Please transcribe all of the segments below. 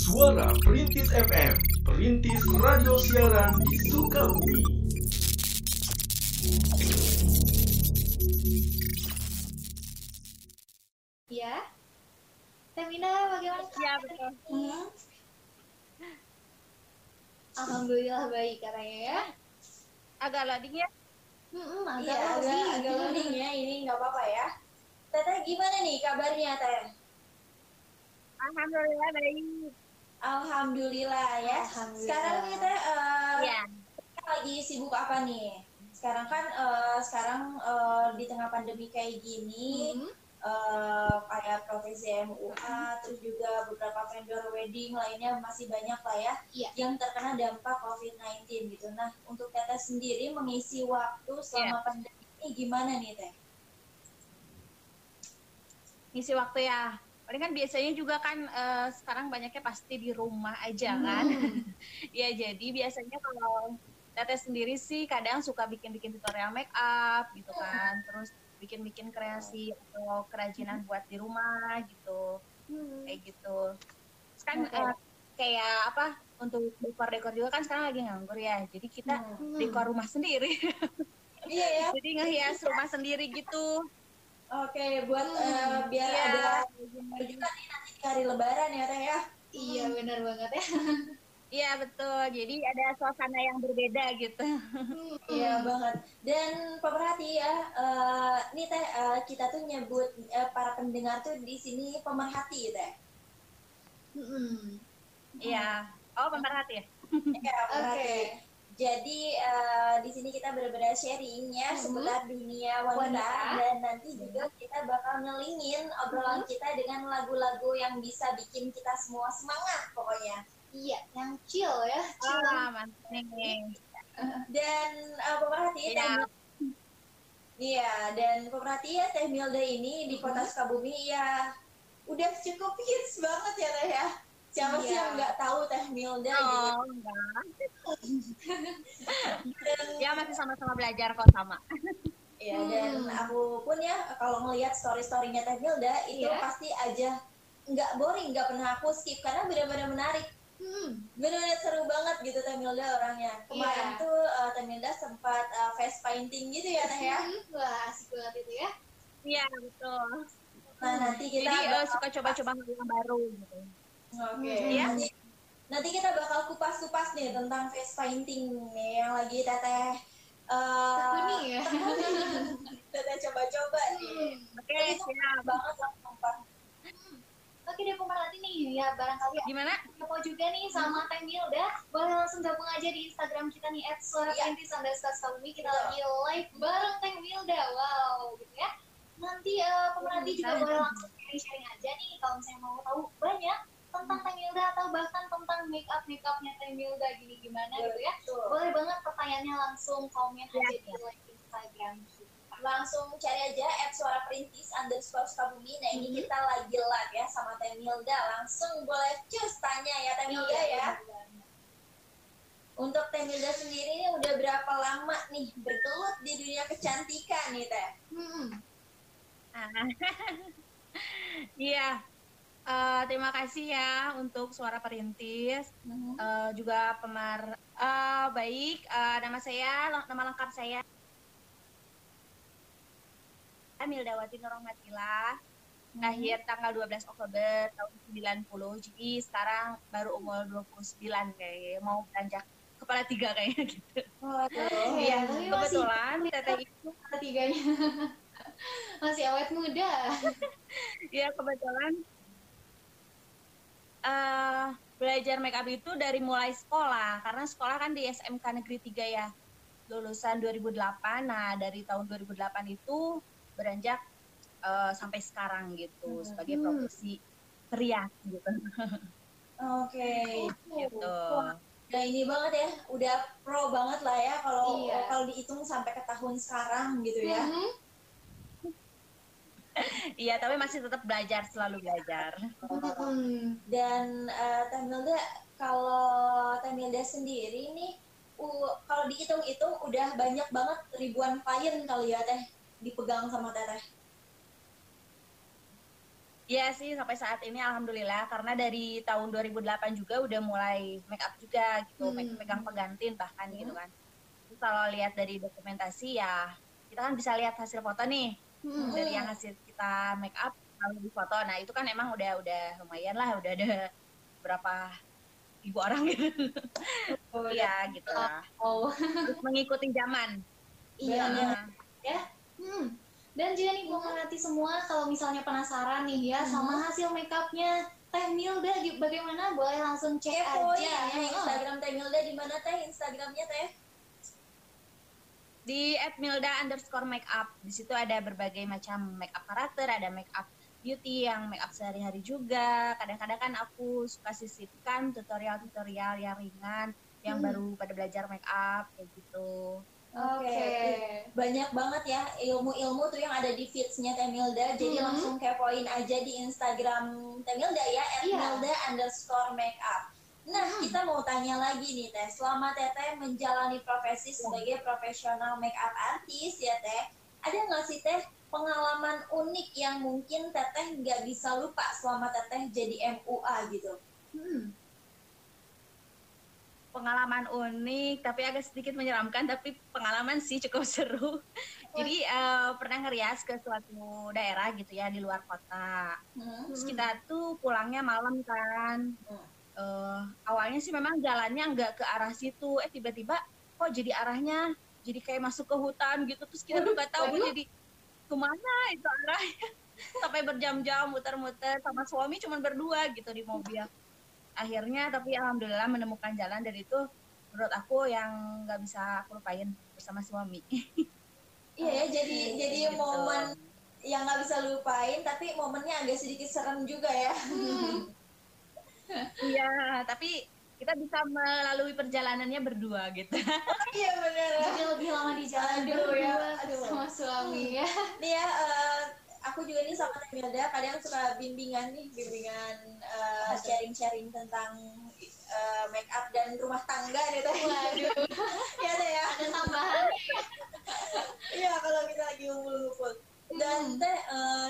Suara Perintis FM, Perintis Radio Siaran di Sukabumi. Ya. Temina bagaimana? Iya betul. Hmm. Alhamdulillah baik katanya ya. Agak loading ya. Hmm, agak agak, loading. agak loading ya, ini nggak apa-apa ya. Teteh gimana nih kabarnya Teh? Alhamdulillah baik. Alhamdulillah ya. Alhamdulillah. Sekarang nih Teh, eh, Iya. kita lagi sibuk apa nih? Sekarang kan, eh, sekarang eh, di tengah pandemi kayak gini, Hmm. eh, kayak profesi MUA, terus juga beberapa vendor wedding lainnya masih banyak lah ya, Iya. yang terkena dampak COVID-19 gitu. Nah, untuk Teteh sendiri mengisi waktu selama pandemi ini gimana nih Teh? Ngisi waktu ya. Paling kan biasanya juga kan eh, sekarang banyaknya pasti di rumah aja kan. ya jadi biasanya kalau Teteh sendiri sih kadang suka bikin-bikin tutorial make up gitu kan. Terus bikin-bikin kreasi atau kerajinan buat di rumah gitu. Hmm. Kayak gitu. Terus kan Oke. eh, kayak apa untuk dekor-dekor juga kan sekarang lagi nganggur ya. Jadi kita Hmm. dekor rumah sendiri. Iya ya. jadi ngehias rumah sendiri gitu. Oke, buat Hmm, eh, biar Iya. ada juga nih nanti di hari Lebaran ya Teh ya. Iya benar banget ya. Iya betul. Jadi ada suasana yang berbeda gitu. Iya banget. Dan pemerhati ya, eh, nih Teh eh, kita tuh nyebut eh, para pendengar tuh di sini pemerhati Teh. Hmm. Iya. Oh pemerhati ya. Ya, pemerhati. Oke. Jadi eh, di sini kita benar-benar sharing ya Mhm. seputar dunia wanita Wanita. dan nanti juga kita bakal ngelingin obrolan kita dengan lagu-lagu yang bisa bikin kita semua semangat pokoknya. Iya, yang chill ya. Chill. Nih. Dan uh, pemerhati Iya. Teh Iya, dan pemerhati ya Teh Milda ini di kota Sukabumi ya udah cukup hits banget ya Teh ya. Siapa sih Iya. yang nggak tahu Teh Milda gitu. Oh enggak. Ya masih sama-sama belajar kok sama. ya, dan Hmm. aku pun ya kalau ngelihat story-storynya Teh Milda itu Iya. pasti aja nggak boring, nggak pernah aku skip karena benar-benar menarik. Hmm. Benar-benar seru banget gitu Teh Milda orangnya. Kemarin Iya. tuh uh, Teh Milda sempat uh, face painting gitu ya Teh ya. Hmm, Wah, asik banget itu ya. Iya betul. Nah, nanti kita Jadi eh, bakal- suka coba-coba hal yang baru gitu. Oke. Iya. Nanti, nanti kita bakal kupas-kupas nih tentang face painting nih yang lagi teteh uh, Tekuni ya. teteh coba-coba nih. Oke Itu siap. banget lah sumpah. Oke deh pemerhati nih ya barangkali Gimana? kepo juga nih sama Teh Milda boleh langsung gabung aja di Instagram kita nih at suara Iya. kita Betul. lagi live bareng Teh Milda wow gitu ya nanti eh, pemerhati juga Hmm. boleh langsung sharing-sharing aja nih kalau misalnya mau tahu banyak tentang Teh Milda atau bahkan tentang make up make upnya Teh Milda gini gimana gitu ya Betul. boleh banget pertanyaannya langsung komen Iya, aja iya. di live Instagram kita Langsung cari aja at suara perintis underscore Sukabumi. Nah ini Mhm. kita lagi live ya sama Teh Milda. Langsung boleh cus tanya ya Teh Milda Iya, ya. Untuk Teh Milda sendiri ini udah berapa lama nih bergelut di dunia kecantikan nih Teh? Hmm. Iya. Eh, terima kasih ya untuk suara perintis. Mhm. Eh, juga pemar eh, baik eh, nama saya nama lengkap saya Mildawati Nurrohmatillah lahir tanggal 12 Oktober tahun 90 jadi sekarang baru umur 29 kayaknya mau beranjak kepala tiga kayaknya gitu Waduh. iya masih- kebetulan teteh itu ketiganya masih awet muda ya kebetulan eh belajar make up itu dari mulai sekolah karena sekolah kan di SMK Negeri 3 ya lulusan 2008 nah dari tahun 2008 itu beranjak eh, sampai sekarang gitu Hmm. sebagai profesi pria gitu Oke. gitu Wah, Udah ini banget ya, udah pro banget lah ya kalau Iya. kalau dihitung sampai ke tahun sekarang gitu ya. Mhm. Iya tapi masih tetap belajar selalu belajar. Dan eh, Teh Milda, kalau Teh Milda sendiri nih, u- kalau dihitung-hitung udah banyak banget ribuan klien kali ya Teh dipegang sama Teteh. Iya sih sampai saat ini alhamdulillah karena dari tahun 2008 juga udah mulai make up juga gitu, Hmm. pegang pengantin bahkan gitu kan. Terus kalau lihat dari dokumentasi ya kita kan bisa lihat hasil foto nih Hmm. dari yang hasil kita make up lalu di foto. Nah itu kan emang udah udah lumayan lah, udah ada berapa ribu orang gitu. Iya gitu lah. Oh, Terus mengikuti zaman. Iya, Nah, hmm. Dan juga nih pemerhati semua kalau misalnya penasaran nih ya Hmm. sama hasil makeupnya Teh Milda bagaimana boleh langsung cek Kepoin aja. ya Heeh. Instagram Teh Milda di mana Teh Instagramnya Teh? Di @milda underscore makeup di situ ada berbagai macam makeup karakter ada makeup beauty yang makeup sehari-hari juga kadang-kadang kan aku suka sisipkan tutorial-tutorial yang ringan yang Hmm. baru pada belajar makeup kayak gitu Oke. Banyak banget ya ilmu-ilmu tuh yang ada di feedsnya Teh Milda. Jadi Mhm. langsung kepoin aja di Instagram Teh Milda ya, Iya. @milda underscore makeup. Nah, Mhm. kita mau tanya lagi nih Teh. Selama Teteh menjalani profesi sebagai profesional makeup artist ya Teh, ada nggak sih Teh pengalaman unik yang mungkin Teteh nggak bisa lupa selama Teteh jadi MUA gitu? Hmm. pengalaman unik tapi agak sedikit menyeramkan tapi pengalaman sih cukup seru jadi eh, pernah ngerias ke suatu daerah gitu ya di luar kota Hmm. Terus kita tuh pulangnya malam kan. Hmm. Eh, awalnya sih memang jalannya nggak ke arah situ. Eh tiba-tiba kok jadi arahnya jadi kayak masuk ke hutan gitu. Terus kita tuh nggak tahu jadi ke mana itu arahnya. Sampai berjam-jam muter-muter sama suami cuma berdua gitu di mobil. Akhirnya tapi alhamdulillah menemukan jalan dan itu menurut aku yang nggak bisa aku lupain bersama suami. Iya ya, jadi jadi Gitu. momen yang nggak bisa lupain, tapi momennya agak sedikit serem juga ya. Iya, tapi kita bisa melalui perjalanannya berdua gitu. Iya benar. Jadi lebih lama di jalan Aduh, berdua ya, aduh. sama suami ya. Nih ya, eh, aku juga nih sama Milda kadang suka bimbingan nih, bimbingan eh, sharing-sharing tentang eh, make up dan rumah tangga nih Teh. Waduh, Iya Teh ya. ada tambahan. Iya kalau kita lagi ngumpul-ngumpul. Dan Teh, eh,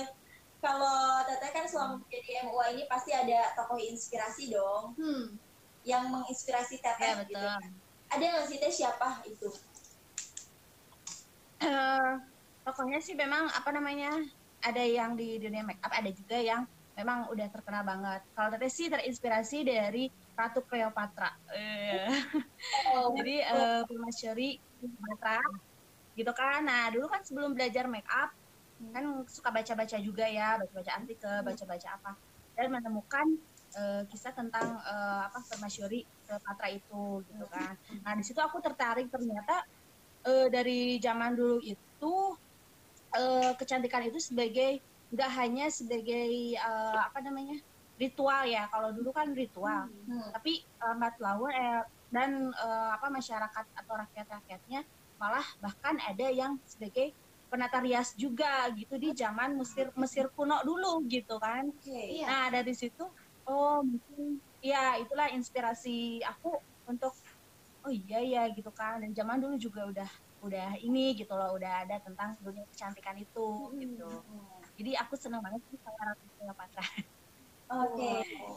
kalau Teteh kan selama menjadi MUA ini pasti ada tokoh inspirasi dong, Hmm. yang menginspirasi Teteh Ya gitu. betul. Ada nggak sih Teh siapa itu? Eh, pokoknya sih memang apa namanya ada yang di dunia make up ada juga yang memang udah terkenal banget. Kalau Teteh sih terinspirasi dari Ratu Cleopatra. Eh, Oh, Jadi eh permasyuri Cleopatra gitu kan. Nah dulu kan sebelum belajar make up kan suka baca-baca juga ya, baca-baca artikel, baca-baca apa dan menemukan eh, kisah tentang eh, apa permasyuri Cleopatra itu gitu kan. Nah di situ aku tertarik ternyata eh, dari zaman dulu itu eh, kecantikan itu sebagai nggak hanya sebagai eh, apa namanya ritual ya. Kalau dulu kan ritual, Hmm. tapi eh, lambat laun eh, dan eh, apa masyarakat atau rakyat-rakyatnya malah bahkan ada yang sebagai penata rias juga gitu di zaman Mesir Mesir kuno dulu gitu kan. Oke. Iya. Nah dari situ oh mungkin ya itulah inspirasi aku untuk oh iya ya gitu kan dan zaman dulu juga udah udah ini gitu loh udah ada tentang dunia kecantikan itu gitu. Jadi aku seneng banget sih sama Ratu Cleopatra Oke.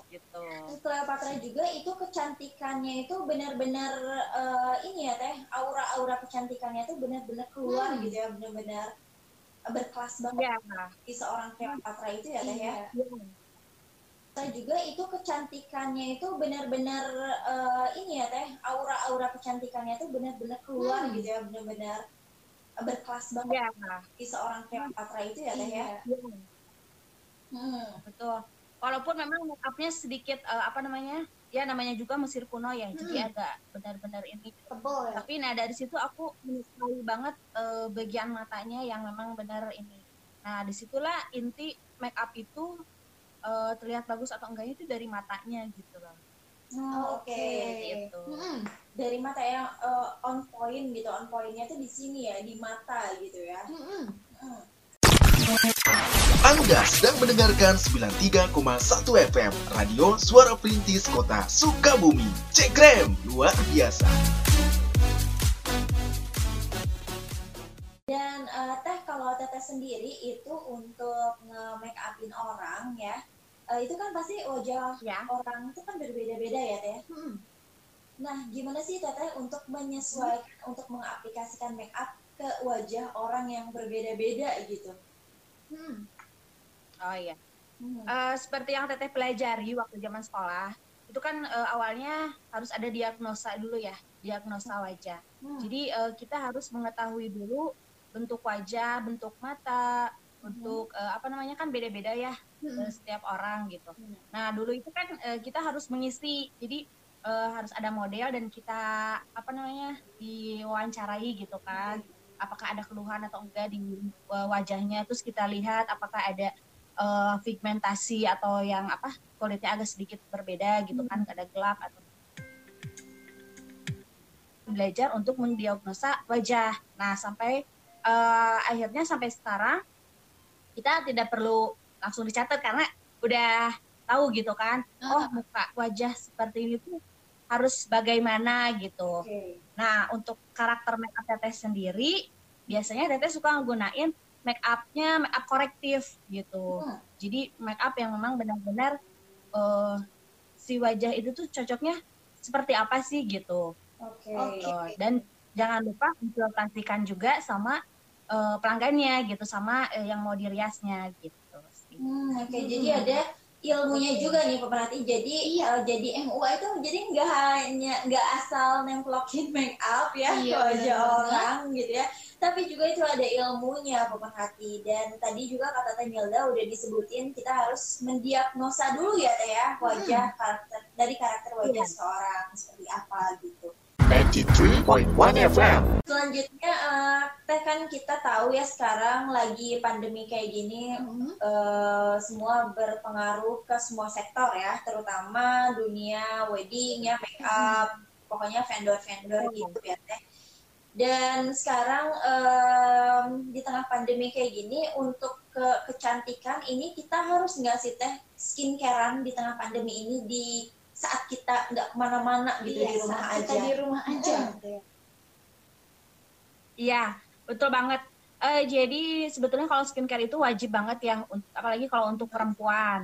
gitu. Terus Cleopatra juga itu kecantikannya itu benar-benar eh, ini ya teh aura-aura kecantikannya itu benar-benar keluar Hmm. gitu ya benar-benar berkelas banget Ya, di seorang Cleopatra itu ya teh ya. Iya. Terus juga itu kecantikannya itu benar-benar eh, ini ya teh aura-aura kecantikannya itu benar-benar keluar Hmm. gitu ya benar-benar berkelas banget ya, di seorang Cleopatra itu ya teh ya. Iya. ya. Hmm. Betul. Walaupun memang make up-nya sedikit eh, apa namanya? Ya namanya juga Mesir kuno ya. Jadi Hmm. agak benar-benar ini. Tebel ya. Tapi nah dari situ aku menyukai banget eh, bagian matanya yang memang benar ini. Nah, di situlah inti make up itu eh, terlihat bagus atau enggaknya itu dari matanya gitu loh. Oh, Oke. Gitu. Hmm. Dari mata yang eh, on point gitu, on pointnya tuh di sini ya, di mata gitu ya. Hmm. Hmm. Anda sedang mendengarkan 93,1 FM Radio Suara Perintis Kota Sukabumi. Cekrem, luar biasa. Dan eh, teh kalau teteh sendiri itu untuk nge-make upin orang ya, eh, itu kan pasti wajah Ya. orang itu kan berbeda-beda ya teh. Hmm. Nah, gimana sih teteh untuk menyesuaikan, untuk mengaplikasikan make up ke wajah orang yang berbeda-beda gitu? Hmm. Oh iya. Hmm. Eh, seperti yang Teteh pelajari waktu zaman sekolah, itu kan eh, awalnya harus ada diagnosa dulu ya, diagnosa wajah. Hmm. Jadi eh, kita harus mengetahui dulu bentuk wajah, bentuk mata, bentuk eh, apa namanya kan beda-beda ya Hmm. setiap orang gitu. Hmm. Nah dulu itu kan eh, kita harus mengisi, jadi eh, harus ada model dan kita apa namanya diwawancarai gitu kan. Apakah ada keluhan atau enggak di eh, wajahnya, terus kita lihat apakah ada eh, pigmentasi atau yang apa kulitnya agak sedikit berbeda gitu kan, ada gelap atau belajar untuk mendiagnosa wajah. Nah, sampai eh, akhirnya sampai sekarang kita tidak perlu langsung dicatat karena udah tahu gitu kan. Oh, muka wajah seperti ini tuh harus bagaimana gitu. Oke. Nah, untuk karakter make up teteh sendiri, biasanya teteh suka nggunain make upnya make up korektif gitu. Hmm. Jadi make up yang memang benar-benar eh, si wajah itu tuh cocoknya seperti apa sih gitu. Oke. Gitu. Dan jangan lupa konsultasikan juga sama eh, pelanggannya gitu, sama eh, yang mau diriasnya gitu. Hmm, oke. Hmm. Jadi ada ilmunya juga nih pemerhati. Jadi eh, jadi MUA itu jadi nggak hanya nggak asal nemplokin make up ya Iya, ke wajah orang gitu ya. Tapi juga itu ada ilmunya pemerhati. Dan tadi juga kata Teh Milda udah disebutin kita harus mendiagnosa dulu ya Teh ya wajah karakter dari karakter wajah Iya. seorang seperti apa gitu. 93.1 FM. Selanjutnya eh, Teh kan kita tahu ya sekarang lagi pandemi kayak gini Hmm. eh, semua berpengaruh ke semua sektor ya, terutama dunia wedding ya, make up, pokoknya vendor-vendor gitu ya teh. Dan sekarang em, di tengah pandemi kayak gini untuk ke kecantikan ini kita harus nggak sih teh skincarean di tengah pandemi ini di saat kita nggak ke mana-mana gitu Iya, di rumah saat aja. kita di rumah aja. Iya, betul banget. Eh, jadi sebetulnya kalau skincare itu wajib banget yang un- apalagi kalau untuk perempuan.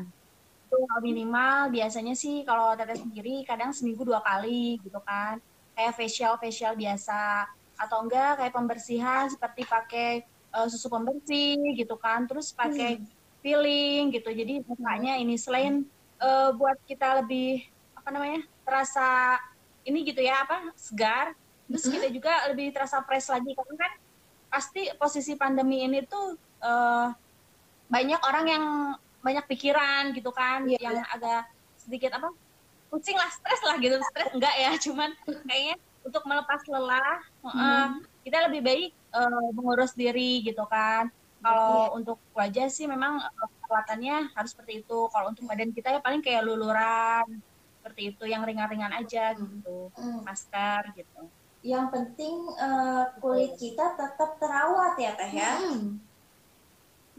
Itu kalau minimal biasanya sih kalau teteh sendiri kadang seminggu dua kali gitu kan. Kayak facial facial biasa atau enggak kayak pembersihan seperti pakai eh, susu pembersih gitu kan. Terus pakai peeling gitu. Jadi mukanya ini selain eh, buat kita lebih apa namanya? terasa ini gitu ya apa? segar terus kita juga lebih terasa fresh lagi karena kan pasti posisi pandemi ini tuh eh, banyak orang yang banyak pikiran gitu kan Iya. yang agak sedikit apa pusing lah stres lah gitu stres enggak ya cuman kayaknya untuk melepas lelah eh, kita lebih baik eh, mengurus diri gitu kan kalau untuk wajah sih memang eh, perawatannya harus seperti itu kalau untuk badan kita ya paling kayak luluran seperti itu yang ringan-ringan aja gitu Hmm. masker gitu Yang penting eh, kulit kita tetap terawat ya teh ya. Hmm.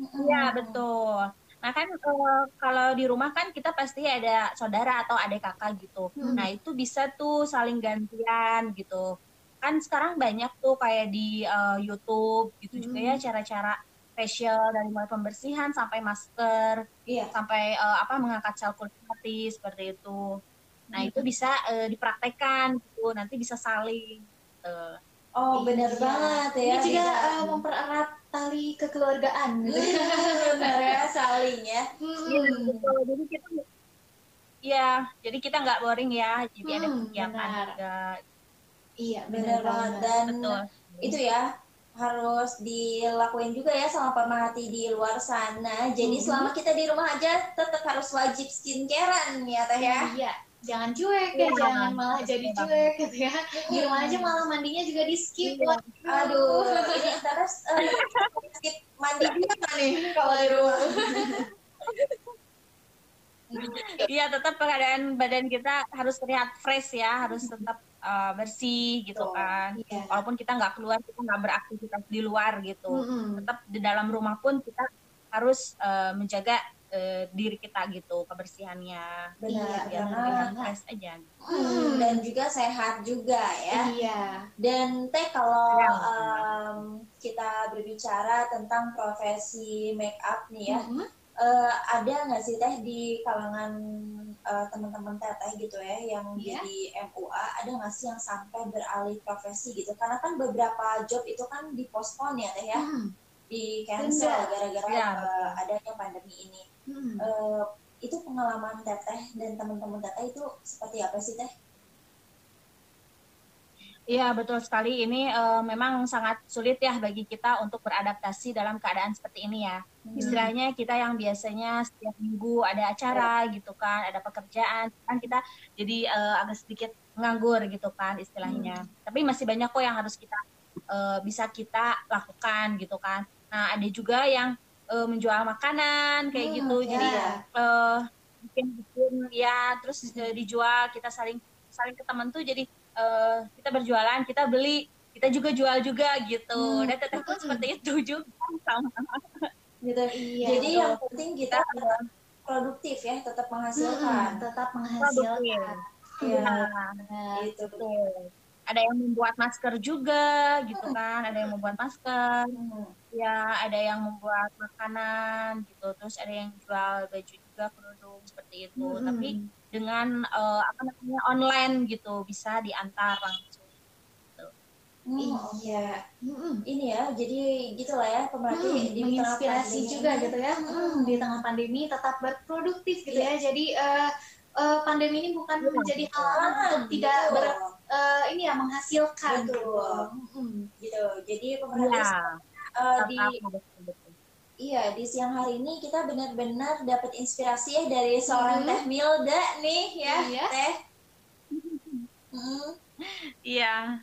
Iya betul. Nah kan eh, kalau di rumah kan kita pasti ada saudara atau adik kakak gitu. Hmm. Nah itu bisa tuh saling gantian gitu. Kan sekarang banyak tuh kayak di eh, YouTube gitu juga ya cara-cara facial dari mulai pembersihan sampai masker Iya. sampai eh, apa mengangkat sel kulit mati seperti itu. Nah itu bisa eh, dipraktekkan gitu. Nanti bisa saling. gitu. Oh benar Iya. banget ya. Ini juga bisa. eh, mempererat tali kekeluargaan gitu. benar ya saling ya. Iya Hmm. betul. Jadi kita Iya, jadi kita nggak boring ya. Jadi ada Hmm, kegiatan benar. juga. Iya, Benar banget dan Betul. itu ya harus dilakuin juga ya sama pemerhati di luar sana. Jadi Mhm. selama kita di rumah aja tetap harus wajib skincarean ya teh ya. Iya, jangan cuek ya, Iya. jangan malah jadi cuek gitu ya. Di rumah aja malah mandinya juga di skip. Iya. Aduh, ini terus eh, skip mandi juga nih kalau di rumah. Iya, tetap keadaan badan kita harus terlihat fresh ya, harus tetap uh, bersih gitu Betul. kan. Iya. Walaupun kita nggak keluar, kita nggak beraktivitas di luar gitu. Mm-mm. Tetap di dalam rumah pun kita harus uh, menjaga uh, diri kita gitu, kebersihannya. Benar, Iya, Biar fresh aja. Hmm, dan juga sehat juga ya. Iya. Dan teh kalau em, kita berbicara tentang profesi make up nih ya. Mhm. Eh, ada nggak sih teh di kalangan eh, teman-teman teteh gitu ya yang Iya. jadi MUA ada nggak sih yang sampai beralih profesi gitu? Karena kan beberapa job itu kan dipospon ya teh ya, Mhm. Di cancel gara-gara eh, betul. adanya pandemi ini. Mhm. Eh, itu pengalaman teteh dan teman-teman teteh itu seperti apa sih teh? Iya, betul sekali. Ini eh, memang sangat sulit ya bagi kita untuk beradaptasi dalam keadaan seperti ini ya. Istilahnya kita yang biasanya setiap minggu ada acara gitu kan, ada pekerjaan, kan kita jadi eh, agak sedikit nganggur gitu kan istilahnya. Tapi masih banyak kok yang harus kita eh, bisa kita lakukan gitu kan. Nah, ada juga yang eh, menjual makanan kayak Hmm, gitu. ya. Jadi eh, bikin bikin ya terus eh, dijual kita saling saling ke teman tuh jadi eh, kita berjualan kita beli kita juga jual juga gitu Hmm. dan tetap pun seperti itu juga sama Gitu. Iya, Jadi betul. yang penting kita tetap produktif ya, tetap menghasilkan. tetap produktif menghasilkan. Iya, Benar. gitu. betul ada yang membuat masker juga gitu kan ada yang membuat masker Hmm. Ya ada yang membuat makanan gitu terus ada yang jual baju juga kerudung seperti itu Mhm. tapi dengan eh, apa namanya online gitu bisa diantar langsung Hmm, iya. Mhm. Ini ya, jadi gitulah ya pemerhati Hmm, di menginspirasi pandemi juga gitu ya Hmm. di tengah pandemi tetap berproduktif gitu ya jadi eh, eh, pandemi ini bukan Iya, menjadi halangan untuk tidak Betul. ber eh, ini ya menghasilkan Betul. gitu Mhm. gitu. Jadi pemerhati ya eh, di iya di siang hari ini kita benar-benar dapat inspirasi ya dari seorang Mhm. Teh Milda nih ya, Iya. Teh. Hmm. iya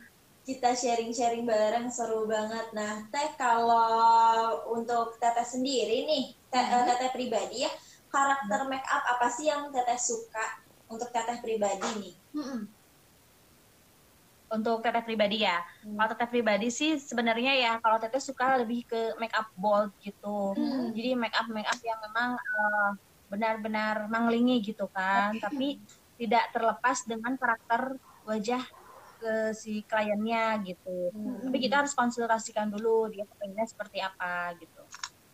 kita sharing-sharing bareng seru banget. Nah, Teh kalau untuk Teteh sendiri nih, te- eh, Teteh pribadi ya, karakter make up apa sih yang Teteh suka untuk Teteh pribadi nih? Mhm. Untuk teteh pribadi ya. Hmm. Kalau teteh pribadi sih sebenarnya ya kalau teteh suka lebih ke make up bold gitu. Hmm. Jadi make up make up yang memang eh, benar-benar menglingi gitu kan, tapi tidak terlepas dengan karakter wajah ke si kliennya gitu. Hmm. Tapi kita harus konsultasikan dulu dia pengennya seperti apa gitu.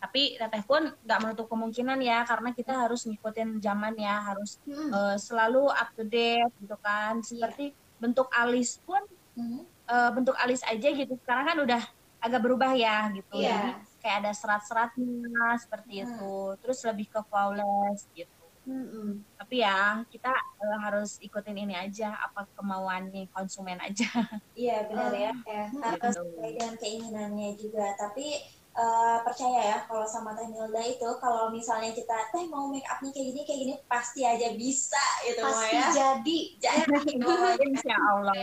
Tapi teteh pun nggak menutup kemungkinan ya karena kita harus ngikutin zaman ya, harus Mhm. eh, selalu up to date gitu kan. Seperti bentuk alis pun Hmm. eh, bentuk alis aja gitu sekarang kan udah agak berubah ya gitu Iya. jadi kayak ada serat-seratnya seperti Hmm. itu terus lebih ke flawless gitu Mhm. tapi ya kita eh, harus ikutin ini aja apa kemauan nih konsumen aja Iya benar ya. ya. Harus sesuai dengan keinginannya juga. Tapi eh, percaya ya kalau sama Teh Milda itu kalau misalnya kita Teh mau make upnya kayak gini kayak gini pasti aja bisa gitu pasti ya. jadi Jadi insya Allah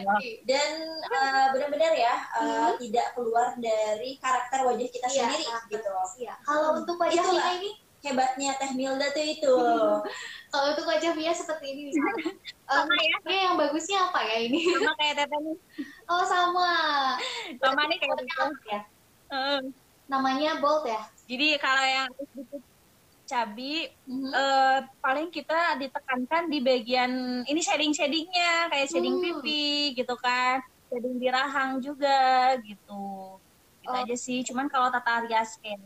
dan eh, benar-benar ya eh, Hmm. tidak keluar dari karakter wajah kita Iya, sendiri karakter. gitu. Iya. kalau untuk wajah Itulah. Ini Hebatnya Teh Milda tuh itu. kalau untuk wajah Mia seperti ini misalnya Eh, Mia yang bagusnya apa ya ini sama kayak teteh nih oh sama sama nih kayak apa ya namanya bold ya jadi kalau yang cabi Mhm. eh, paling kita ditekankan di bagian ini shading shadingnya kayak shading Hmm. pipi gitu kan shading di rahang juga gitu gitu Oh. aja sih cuman kalau tata rias kayak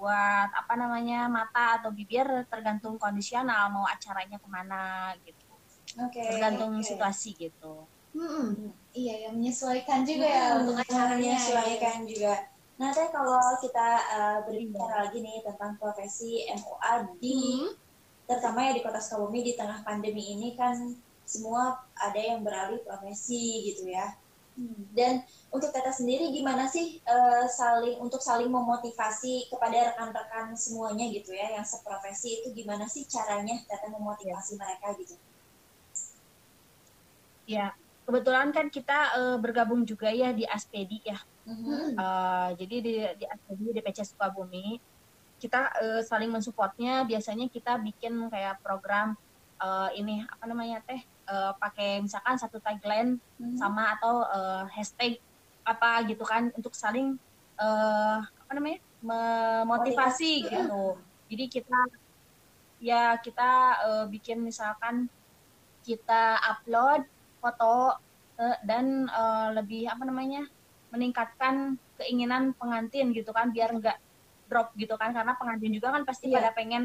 buat apa namanya mata atau bibir tergantung kondisional mau acaranya ke mana gitu Oke. tergantung oke. situasi gitu Hmm, iya ya menyesuaikan juga ya Hmm, untuk acaranya. menyesuaikan juga. Nah, Teh kalau kita eh, berbicara lagi nih tentang profesi MUA di Hmm, terutama ya di Kota Sukabumi di tengah pandemi ini kan semua ada yang beralih profesi gitu ya. hmm. Dan untuk Teta sendiri gimana sih eh, saling untuk saling memotivasi kepada rekan-rekan semuanya gitu ya yang seprofesi itu gimana sih caranya Teta memotivasi mereka gitu? ya kebetulan kan kita eh, bergabung juga ya di Aspedi ya Mhm. Eh, jadi di di Aspedi di PC Sukabumi kita eh, saling mensupportnya biasanya kita bikin kayak program eh, ini apa namanya teh eh, pakai misalkan satu tagline Mhm. sama atau eh, hashtag apa gitu kan untuk saling eh, apa namanya memotivasi Motivasi. gitu jadi kita ya kita eh, bikin misalkan kita upload foto eh, dan eh, lebih apa namanya meningkatkan keinginan pengantin gitu kan biar nggak drop gitu kan karena pengantin juga kan pasti Iya. pada pengen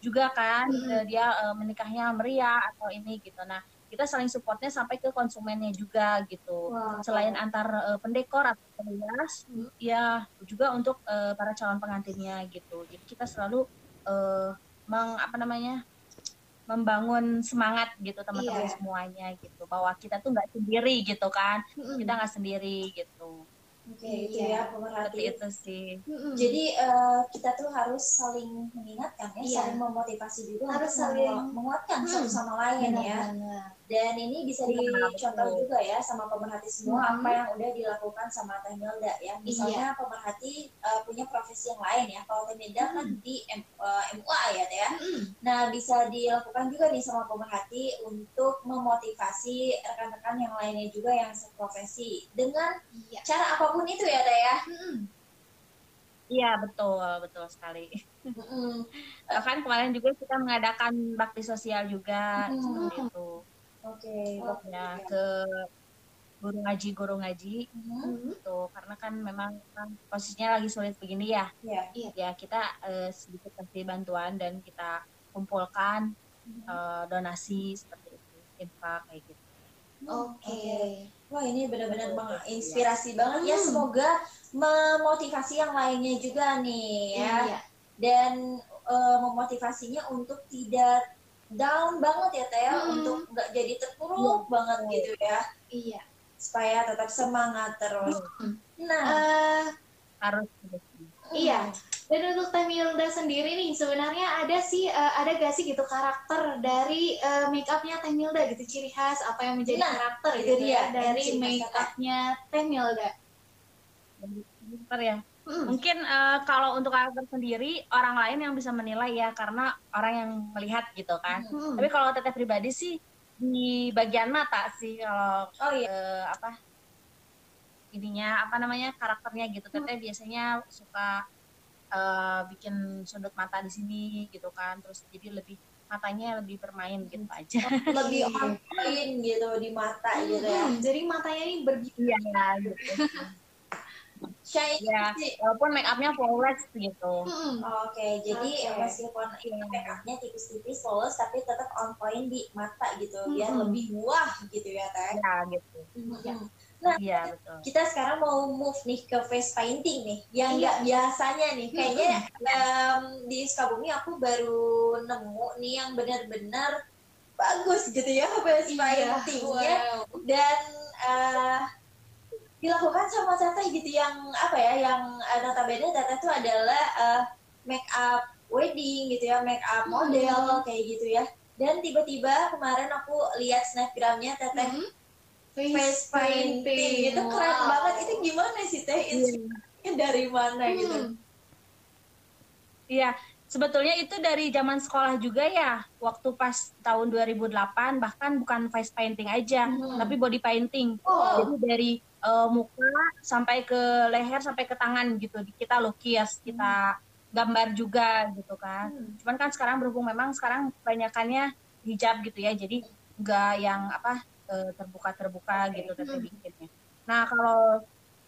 juga kan eh, dia eh, menikahnya meriah atau ini gitu nah kita saling supportnya sampai ke konsumennya juga gitu Wow. selain antar eh, pendekor atau perias Hmm. ya juga untuk eh, para calon pengantinnya gitu jadi kita selalu eh, meng apa namanya membangun semangat gitu teman-teman Iya. semuanya gitu bahwa kita tuh nggak sendiri gitu kan Mm-mm. kita nggak sendiri gitu Oke, itu Iya. ya seperti pemerhati. itu sih Mm-mm. Jadi eh, kita tuh harus saling mengingatkan ya, Iya. saling memotivasi juga Harus saling- mengu- menguatkan Hmm. satu sama lain ya. Benar-benar. Dan ini bisa Iya, dicontoh juga ya sama pemerhati semua Hmm. apa yang udah dilakukan sama Teh Milda ya. Misalnya pemerhati eh, punya profesi yang lain ya. Kalau Teh Milda kan di M- eh, MUA ya Teh ya. Mm-mm. Nah, bisa dilakukan juga nih sama pemerhati untuk memotivasi rekan-rekan yang lainnya juga yang seprofesi dengan Iya. cara apa pun itu ya Teh ya. Mm-mm. iya betul betul sekali Mm-mm. bahkan kemarin juga kita mengadakan bakti sosial juga Hmm. seperti itu Oke, Oh, ya ke guru ngaji guru ngaji Mhm. Mm-mm. gitu karena kan memang kan posisinya lagi sulit begini ya Ya. ya kita eh, sedikit kasih bantuan dan kita kumpulkan eh, donasi seperti itu infak kayak gitu Oke. Wah ini benar-benar menginspirasi banget ya. Hmm. Semoga memotivasi yang lainnya juga nih ya. Iya. Dan eh, memotivasinya untuk tidak down banget ya Teh. Hmm. untuk nggak jadi terpuruk banget gitu ya. Iya. Supaya tetap semangat terus. Hmm. Nah, Eh, harus gitu. Iya. Dan untuk Teh Milda sendiri nih, sebenarnya ada sih, eh, ada gak sih gitu karakter dari eh, make upnya Teh Milda gitu, ciri khas apa yang menjadi Nah, karakter itu gitu ya dari make upnya Teh Milda. Bentar ya Hmm. mungkin eh, kalau untuk karakter sendiri orang lain yang bisa menilai ya karena orang yang melihat gitu kan Hmm. tapi kalau teteh pribadi sih di bagian mata sih kalau oh iya. eh, apa ininya apa namanya karakternya gitu teteh biasanya suka eh, bikin sudut mata di sini gitu kan terus jadi lebih matanya lebih bermain gitu aja Lebih on gitu di mata gitu ya. Hmm, Jadi matanya ini berbicara. iya gitu Shine ya sih. walaupun make upnya flawless gitu Hmm. Oke, jadi Oke. meskipun ini make upnya tipis-tipis polos, tapi tetap on point di mata gitu, biar Mm-mm. lebih wah gitu ya teh. ya gitu Iya. Nah, iya betul kita sekarang mau move nih ke face painting nih, yang Iya. nggak biasanya nih. Kayaknya em, di Sukabumi aku baru nemu nih yang benar-benar bagus gitu ya face Iya. paintingnya Wow. dan eh, dilakukan sama teteh gitu yang apa ya yang eh, notabene teteh itu adalah eh, make up wedding gitu ya make up model kayak gitu ya dan tiba-tiba kemarin aku lihat snapgramnya teteh Hmm. face painting itu keren Wow. banget itu gimana sih teh inspirasinya dari mana gitu Hmm. Iya, sebetulnya itu dari zaman sekolah juga ya. Waktu pas tahun 2008 bahkan bukan face painting aja, Hmm. tapi body painting. Oh. Jadi dari eh, muka sampai ke leher sampai ke tangan gitu. Kita lukis, kita gambar juga gitu kan. Hmm. Cuman kan sekarang berhubung memang sekarang kebanyakannya hijab gitu ya. Jadi nggak yang apa eh, terbuka-terbuka gitu teteh Hmm. bikinnya. Nah, kalau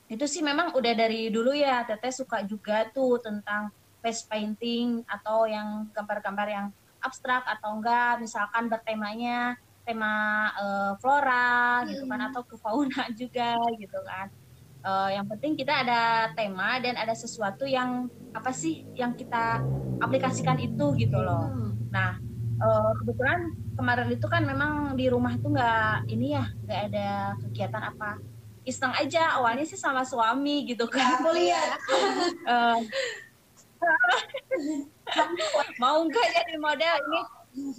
itu sih memang udah dari dulu ya teteh suka juga tuh tentang face painting atau yang gambar-gambar yang abstrak atau enggak misalkan bertemanya tema eh, flora gitu kan Hmm. atau ke fauna juga gitu kan. Eh, yang penting kita ada tema dan ada sesuatu yang apa sih yang kita aplikasikan itu gitu loh. Hmm. nah eh, kebetulan kemarin itu kan memang di rumah itu nggak ini ya nggak ada kegiatan apa. Iseng aja awalnya sih sama suami gitu kan. aku lihat. Eh, mau nggak jadi model ini?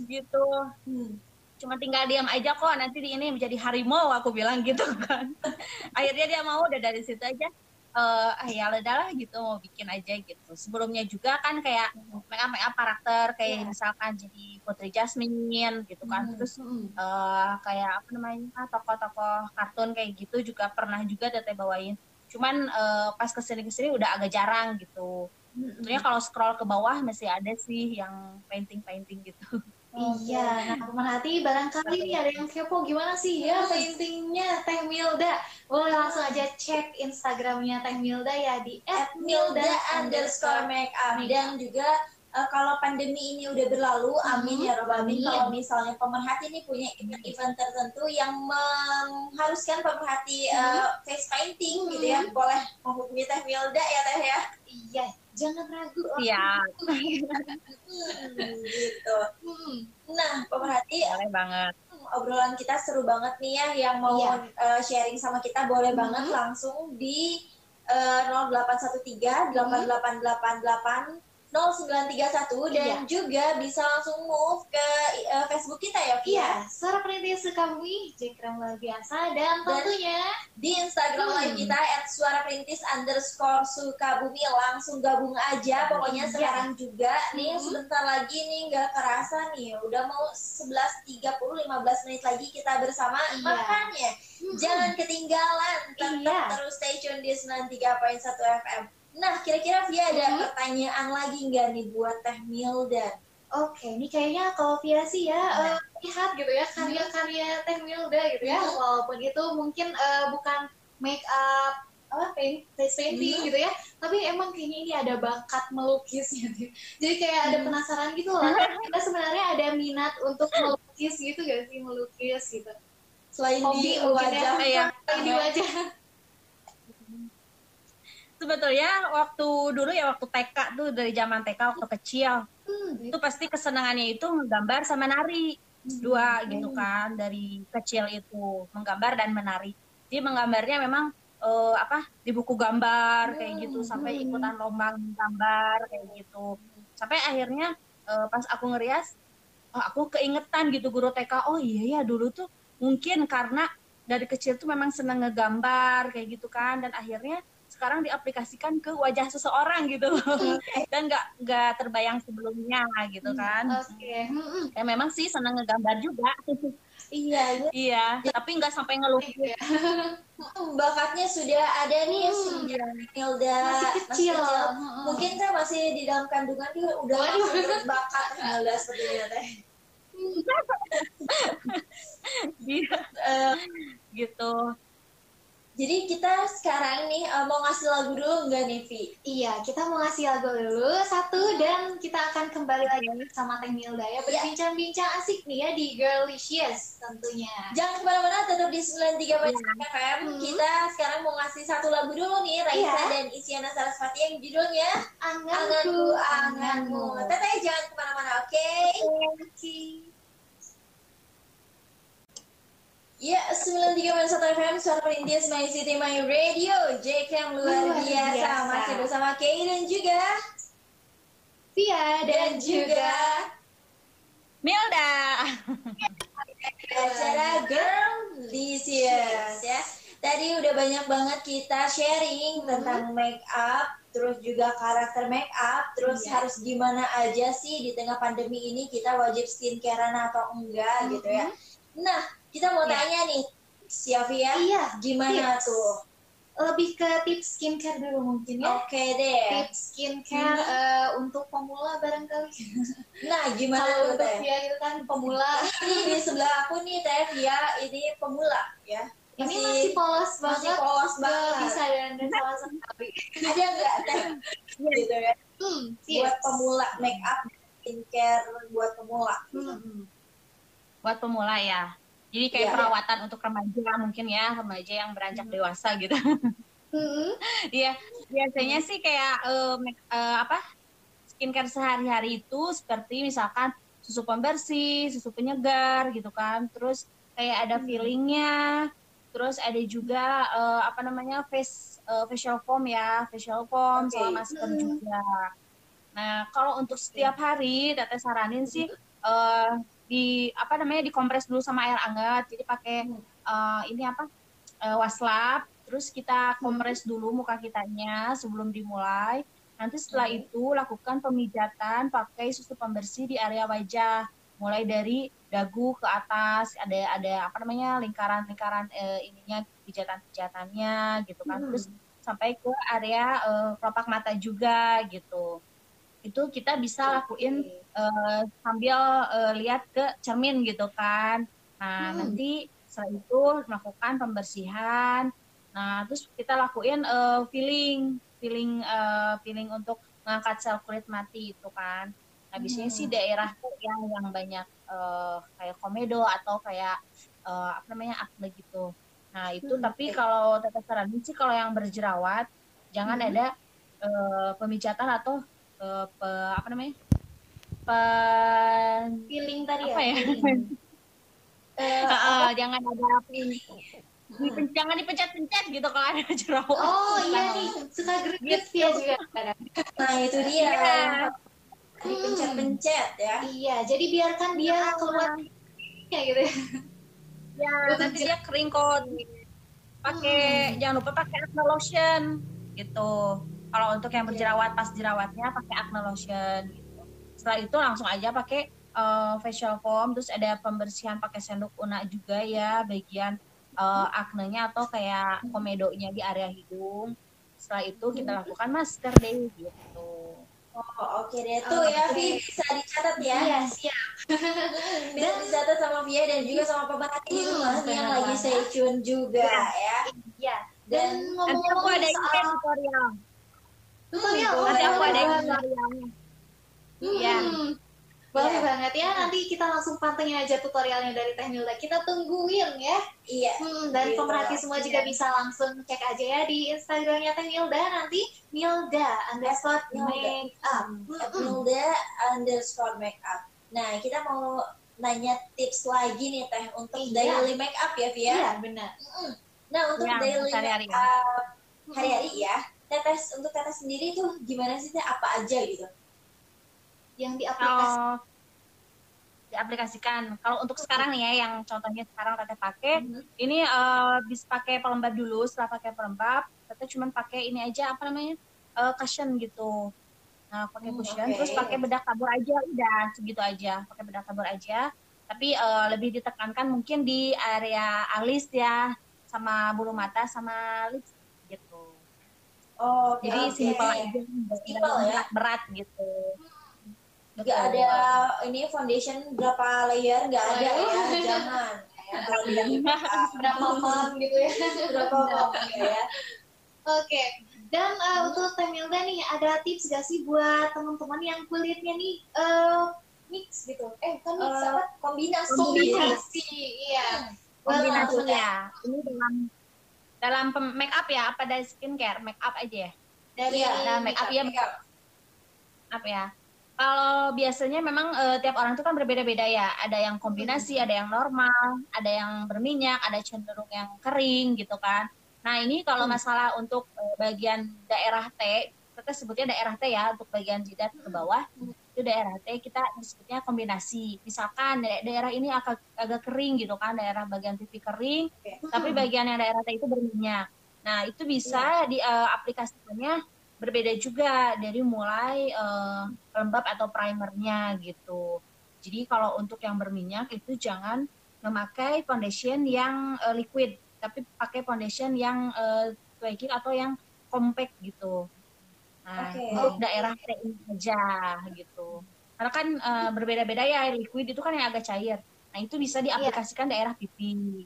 Gitu. Hmm. Cuma tinggal diam aja kok nanti di ini menjadi harimau aku bilang gitu kan akhirnya dia mau udah dari situ aja eh ah, ya udahlah gitu mau bikin aja gitu sebelumnya juga kan kayak make up make up karakter kayak Iya. misalkan jadi Putri Jasmine gitu kan Hmm. terus Hmm. eh kayak apa namanya tokoh-tokoh kartun kayak gitu juga pernah juga teteh bawain cuman eh, pas ke sini ke sini udah agak jarang gitu Hmm. Tentunya kalau scroll ke bawah masih ada sih yang painting painting gitu Iya, nah pemerhati barangkali nih ada yang kepo gimana sih? Ya paintingnya Teh Milda. Boleh langsung aja cek Instagramnya Teh Milda ya di Milda underscore makeup. dan juga uh, kalau pandemi ini udah berlalu, amin ya robbal alamin. Amin. Kalau misalnya pemerhati ini punya event-event tertentu yang mengharuskan pemerhati uh, face painting gitu ya, boleh menghubungi Teh Milda ya Teh ya. Iya, jangan ragu. Iya, Hmm, gitu. Hmm. Nah, pemerhati boleh banget. obrolan kita seru banget nih ya yang mau Iya. uh, sharing sama kita boleh Mhm. banget langsung di uh, 0813 8888 0931 dan Iya. juga bisa langsung move ke uh, Facebook kita ya Via Iya, suara perintis Sukabumi, Jekrem luar biasa dan tentunya di Instagram Hmm. live kita at suara perintis underscore Sukabumi langsung gabung aja pokoknya Iya. sekarang juga nih Hmm. sebentar lagi nih nggak kerasa nih udah mau 11.30 15 menit lagi kita bersama Iya. makanya Jangan ketinggalan, tetap Iya. terus stay tune di 93.1 FM. Nah, kira-kira Via ada Mhm. pertanyaan lagi nggak nih buat Teh Milda? Oke, ini kayaknya kalau Via sih ya eh, lihat gitu ya karya-karya Teh Milda gitu ya, Hmm. walaupun itu mungkin eh, bukan make up apa paint, face painting Hmm. gitu ya, tapi emang kayaknya ini ada bakat melukis gitu. Jadi kayak ada Hmm. penasaran gitu lah, kita sebenarnya ada minat untuk melukis gitu gak sih melukis gitu. Selain Hobi di ya, wajah, Iya. Lagi di wajah. Sebetulnya waktu dulu ya waktu TK tuh dari zaman TK waktu kecil. Hmm, itu pasti kesenangannya itu menggambar sama nari. Dua gitu kan dari kecil itu. Menggambar dan menari. Jadi menggambarnya memang eh, apa di buku gambar kayak gitu. Sampai ikutan lomba gambar kayak gitu. Sampai akhirnya eh, pas aku ngerias oh, aku keingetan gitu guru TK oh iya ya dulu tuh mungkin karena dari kecil tuh memang seneng ngegambar kayak gitu kan. Dan akhirnya sekarang diaplikasikan ke wajah seseorang gitu dan nggak nggak terbayang sebelumnya gitu kan Oke. Hmm, ya memang sih seneng ngegambar juga iya, iya tapi nggak sampai ngelukis Iya. hmm, bakatnya sudah ada nih Hmm. sejak Milda Masih kecil. Hmm. Mungkin kan masih di dalam kandungan juga udah Waduh. langsung berbakat Teh Milda sepertinya Teh. Iya, Eh, gitu jadi kita sekarang nih eh, mau ngasih lagu dulu nggak nih Vi? Iya, kita mau ngasih lagu dulu satu dan kita akan kembali lagi sama Teh Milda ya berbincang-bincang asik nih ya di Girlicious tentunya. Jangan ke mana-mana, tetap di 93.1 FM. Hmm. Kita sekarang mau ngasih satu lagu dulu nih, Raisa Iya. dan Isyana Sarasvati yang judulnya Anganku, Anganku, Anganmu. Teteh jangan ke mana-mana, oke? Ya, 93.1 FM, suara perintis My City My Radio. JK yang luar Luar biasa. biasa. Masih bersama Kay dan juga Via dan juga Milda acara Girl Licious ya. Tadi udah banyak banget kita sharing Hmm. tentang make up, terus juga karakter make up, terus Iya. harus gimana aja sih di tengah pandemi ini kita wajib skincarean atau enggak gitu ya. Nah, kita mau Iya. tanya nih, Siavia, Iya, gimana tips. tuh? lebih ke tips skincare dulu mungkin ya. Oke deh. Tips skincare eh, untuk pemula barangkali. Nah, gimana Kalau tuh untuk Teh? Via itu kan pemula, Ini di sebelah aku nih Teh Via, ini pemula ya. ini masih polos masih banget. polos Gak banget. bisa dandan sama sekali. Ada nggak Teh? gitu ya. Hmm, buat pemula make up skincare buat pemula Hmm. buat pemula ya jadi kayak Iya. perawatan untuk remaja mungkin ya remaja yang beranjak dewasa gitu Hmm. Iya, biasanya sih kayak eh, make- eh, apa skincare sehari-hari itu seperti misalkan susu pembersih, susu penyegar gitu kan, terus kayak ada peelingnya, terus ada juga eh, apa namanya face eh, facial foam ya, facial foam Oke. sama masker Hmm. juga. Nah kalau untuk setiap hari, teteh saranin sih eh, di apa namanya dikompres dulu sama air hangat, jadi pakai eh, ini apa eh, waslap terus kita kompres dulu muka kitanya sebelum dimulai. Nanti setelah itu lakukan pemijatan pakai susu pembersih di area wajah, mulai dari dagu ke atas, ada ada apa namanya lingkaran-lingkaran eh, ininya pijatan-pijatannya gitu kan. Hmm. Terus sampai ke area eh, kelopak mata juga gitu. Itu kita bisa lakuin uh, sambil uh, lihat ke cermin gitu kan. Nah, hmm. nanti setelah itu melakukan pembersihan. Nah, terus kita lakuin uh, filling, filling uh, filling untuk mengangkat sel kulit mati itu kan. Nah, biasanya hmm. sih daerah yang yang banyak uh, kayak komedo atau kayak uh, apa namanya akne gitu. Nah, itu hmm. tapi kalau tetap saranin sih kalau yang berjerawat jangan hmm. ada uh, pemijatan atau uh, pe, apa namanya? Pen... Feeling tadi apa ya? ya? uh, uh, jangan ada Hmm. jangan dipencet-pencet gitu kalau ada jerawat. Oh iya nih, suka greget gitu. ya juga Nah itu dia. Ya. Dipencet-pencet ya. Iya, jadi biarkan dia ya, keluar ya gitu. Ya, nanti dia kering kok. Pakai hmm. jangan lupa pakai lotion gitu. Kalau untuk yang berjerawat pas jerawatnya pakai acne lotion gitu. Setelah itu langsung aja pakai uh, facial foam terus ada pembersihan pakai sendok una juga ya bagian uh, aknenya atau kayak komedonya di area hidung. Setelah itu kita lakukan masker deh gitu. Oh oke okay deh tuh ya Vi bisa dicatat ya. Iya siap. bisa dicatat sama Via dan juga sama pemerhati hmm, yang lagi stay tune juga ya. Iya. Dan, aku ada soal... tutorial. Tutorial. Nanti aku ada. Iya. Hmm. Boleh yeah. banget ya, nanti kita langsung pantengin aja tutorialnya dari Teh Milda. Kita tungguin ya. Iya. Hmm, dan gitu. pemerhati semua juga iya. bisa langsung cek aja ya di Instagramnya Teh Milda nanti Milda underscore make up. Milda underscore make up. Nah, kita mau nanya tips lagi nih Teh untuk iya. daily make up ya, Via? Iya, benar. Nah, untuk ya, daily make up hari-hari ya. Tetes untuk tetes sendiri tuh gimana sih Teh? Apa aja gitu? yang diaplikasikan oh, diaplikasikan. Kalau untuk sekarang nih ya, yang contohnya sekarang Tete pakai, mm-hmm. ini uh, bisa pakai pelembab dulu. Setelah pakai pelembab, Tete cuma pakai ini aja apa namanya uh, cushion gitu. Nah, pakai hmm, cushion, okay. terus pakai bedak tabur aja, udah segitu aja. Pakai bedak tabur aja. Tapi uh, lebih ditekankan mungkin di area alis ya, sama bulu mata, sama lips gitu. Oh, okay, jadi okay. simpel aja, simpel ya? berat gitu. Hmm Gak ada ini foundation berapa layer nggak ada ya jangan. Ya kalau berapa pom gitu ya. Berapa gitu ya. Oke dan uh, untuk Temilda nih ada tips gak sih buat teman-teman yang kulitnya nih uh, mix gitu? Eh kan mix uh, apa? kombinasi. Kombinasi iya. Kombinasi. Ya ini dalam dalam make up ya apa dari skincare make up aja ya dari ya, make up, ya make up. apa ya kalau biasanya memang uh, tiap orang itu kan berbeda-beda ya. Ada yang kombinasi, ada yang normal, ada yang berminyak, ada cenderung yang kering gitu kan. Nah ini kalau hmm. masalah untuk uh, bagian daerah T, kita sebutnya daerah T ya untuk bagian jidat ke bawah hmm. Itu daerah T kita disebutnya kombinasi. Misalkan daerah ini agak agak kering gitu kan, daerah bagian pipi kering, tapi bagian yang daerah T itu berminyak. Nah itu bisa iya. diaplikasikannya uh, berbeda juga dari mulai uh, lembab atau primernya gitu. Jadi kalau untuk yang berminyak itu jangan memakai foundation yang uh, liquid, tapi pakai foundation yang uh, atau yang compact gitu. Nah, okay. untuk daerah ini aja gitu. Karena kan uh, berbeda-beda ya liquid itu kan yang agak cair. Nah, itu bisa diaplikasikan yeah. daerah pipi.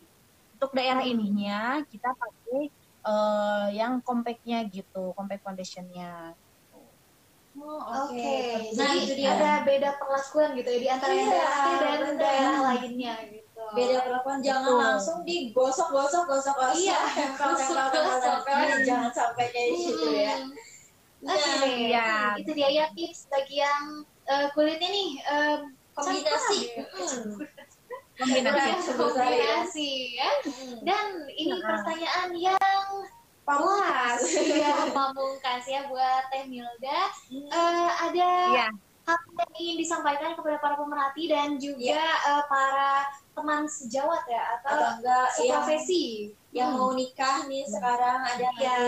Untuk daerah hmm. ininya kita pakai uh, yang compactnya gitu, compact foundationnya. Oh, oke. Okay. Okay. Nah, itu dia ada beda perlakuan gitu ya di antara iya, daerah dan daerah lainnya gitu. Beda perlakuan jangan Betul. langsung digosok-gosok gosok-gosok. Iya, gosok-gosok. jangan sampai kayak hmm. gitu ya. Oke, okay. ya. itu dia ya tips bagi yang uh, kulitnya nih um, kombinasi. Hmm. kombinasi kombinasi ya dan ini pertanyaan yang pamungkas ya pamungkas ya buat Teh Milda uh, ada ya. hal yang ingin disampaikan kepada para pemerhati dan juga ya. uh, para teman sejawat ya atau, atau enggak profesi yang, yang hmm. mau nikah nih hmm. sekarang ada ya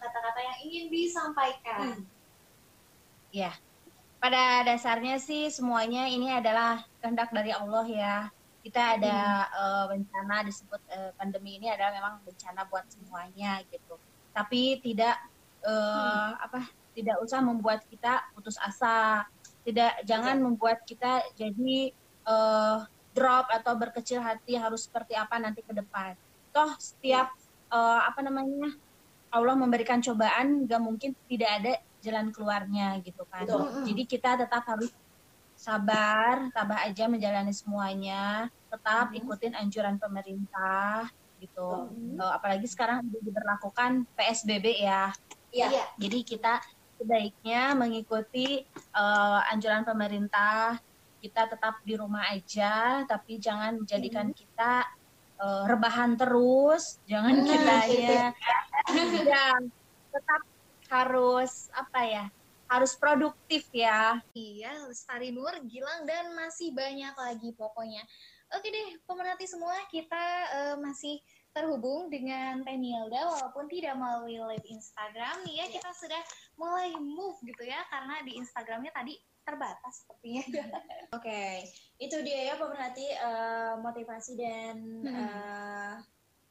kata-kata yang ingin disampaikan hmm. ya pada dasarnya sih semuanya ini adalah kehendak dari Allah ya kita ada hmm. uh, bencana disebut uh, pandemi ini adalah memang bencana buat semuanya gitu tapi tidak uh, hmm. apa tidak usah membuat kita putus asa tidak jangan membuat kita jadi uh, drop atau berkecil hati harus seperti apa nanti ke depan toh setiap uh, apa namanya Allah memberikan cobaan gak mungkin tidak ada jalan keluarnya gitu kan Betul. jadi kita tetap harus sabar tabah aja menjalani semuanya tetap hmm. ikutin anjuran pemerintah gitu hmm. uh, apalagi sekarang diberlakukan PSBB ya Iya. Jadi kita sebaiknya mengikuti uh, anjuran pemerintah kita tetap di rumah aja tapi jangan menjadikan hmm. kita uh, rebahan terus. Jangan hmm. kita ya. Tetap harus apa ya harus produktif ya. Iya Lestari Nur Gilang dan masih banyak lagi pokoknya. Oke deh pemerhati semua kita uh, masih terhubung dengan Teh Nilda walaupun tidak melalui live Instagram. Nih ya kita sudah mulai move gitu ya karena di Instagramnya tadi terbatas sepertinya. Oke, okay. itu dia ya pemerhati uh, motivasi dan hmm. uh,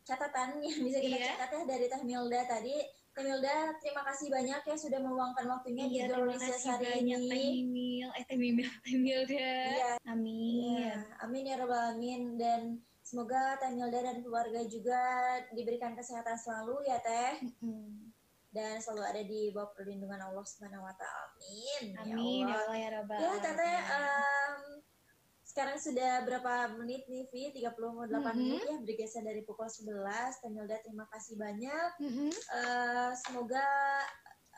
catatan yang bisa kita yeah. catat ya dari Teh Milda tadi. Teh Milda, terima kasih banyak ya sudah meluangkan waktunya iya, di Indonesia hari ini. Teh Mimil, eh Teh Mimil, Teh Milda. Iya. Amin. Ya, amin ya robbal alamin dan Semoga Teh Milda dan keluarga juga diberikan kesehatan selalu ya Teh. Mm-hmm. Dan selalu ada di bawah perlindungan Allah Subhanahu wa taala. Amin. Ya Amin ya Allah ya Rabbal. Ya Teteh um, sekarang sudah berapa menit nih Vi? 38 mm-hmm. menit ya bergeser dari pukul 11. Teh Milda terima kasih banyak. Mm-hmm. Uh, semoga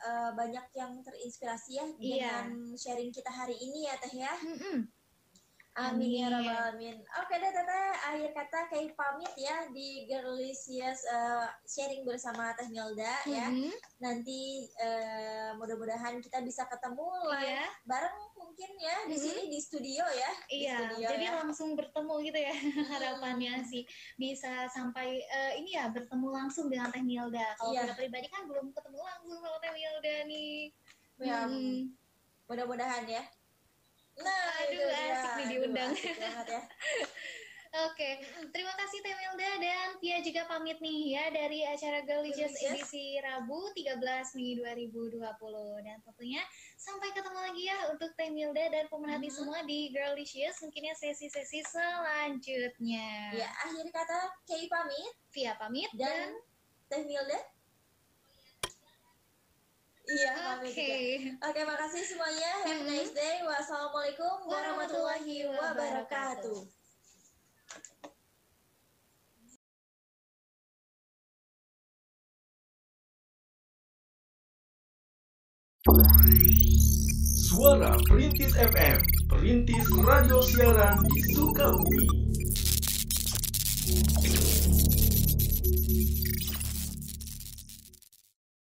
uh, banyak yang terinspirasi ya yeah. dengan sharing kita hari ini ya Teh ya. Mm-hmm. Amin, ya rabbal alamin. Oke deh Teteh, akhir kata kayak pamit ya di Girlicious uh, sharing bersama Teh Milda mm -hmm. ya. Mm-hmm. Nanti uh, mudah-mudahan kita bisa ketemu lah yeah. bareng mungkin ya di mm -hmm. sini di studio ya. Iya, studio, jadi ya. langsung bertemu gitu ya harapannya sih bisa sampai uh, ini ya bertemu langsung dengan Teh Milda. Kalau yeah. pribadi kan belum ketemu langsung sama Teh Milda nih. Ya, hmm. mudah-mudahan ya. Nah, aduh asik nih diundang. ya. Oke, terima kasih Temelda dan Pia juga pamit nih ya dari acara Galicious edisi Rabu 13 Mei 2020 dan tentunya sampai ketemu lagi ya untuk Temelda dan pemerhati hmm. semua di Girlicious mungkinnya sesi-sesi selanjutnya. Ya, akhir kata Kay pamit, Pia pamit dan, dan Temelda Iya, Oke. Okay. Oke, okay, makasih semuanya. Have a nice day. Wassalamualaikum warahmatullahi wabarakatuh. Suara Perintis FM, Perintis Radio Siaran di Sukabumi.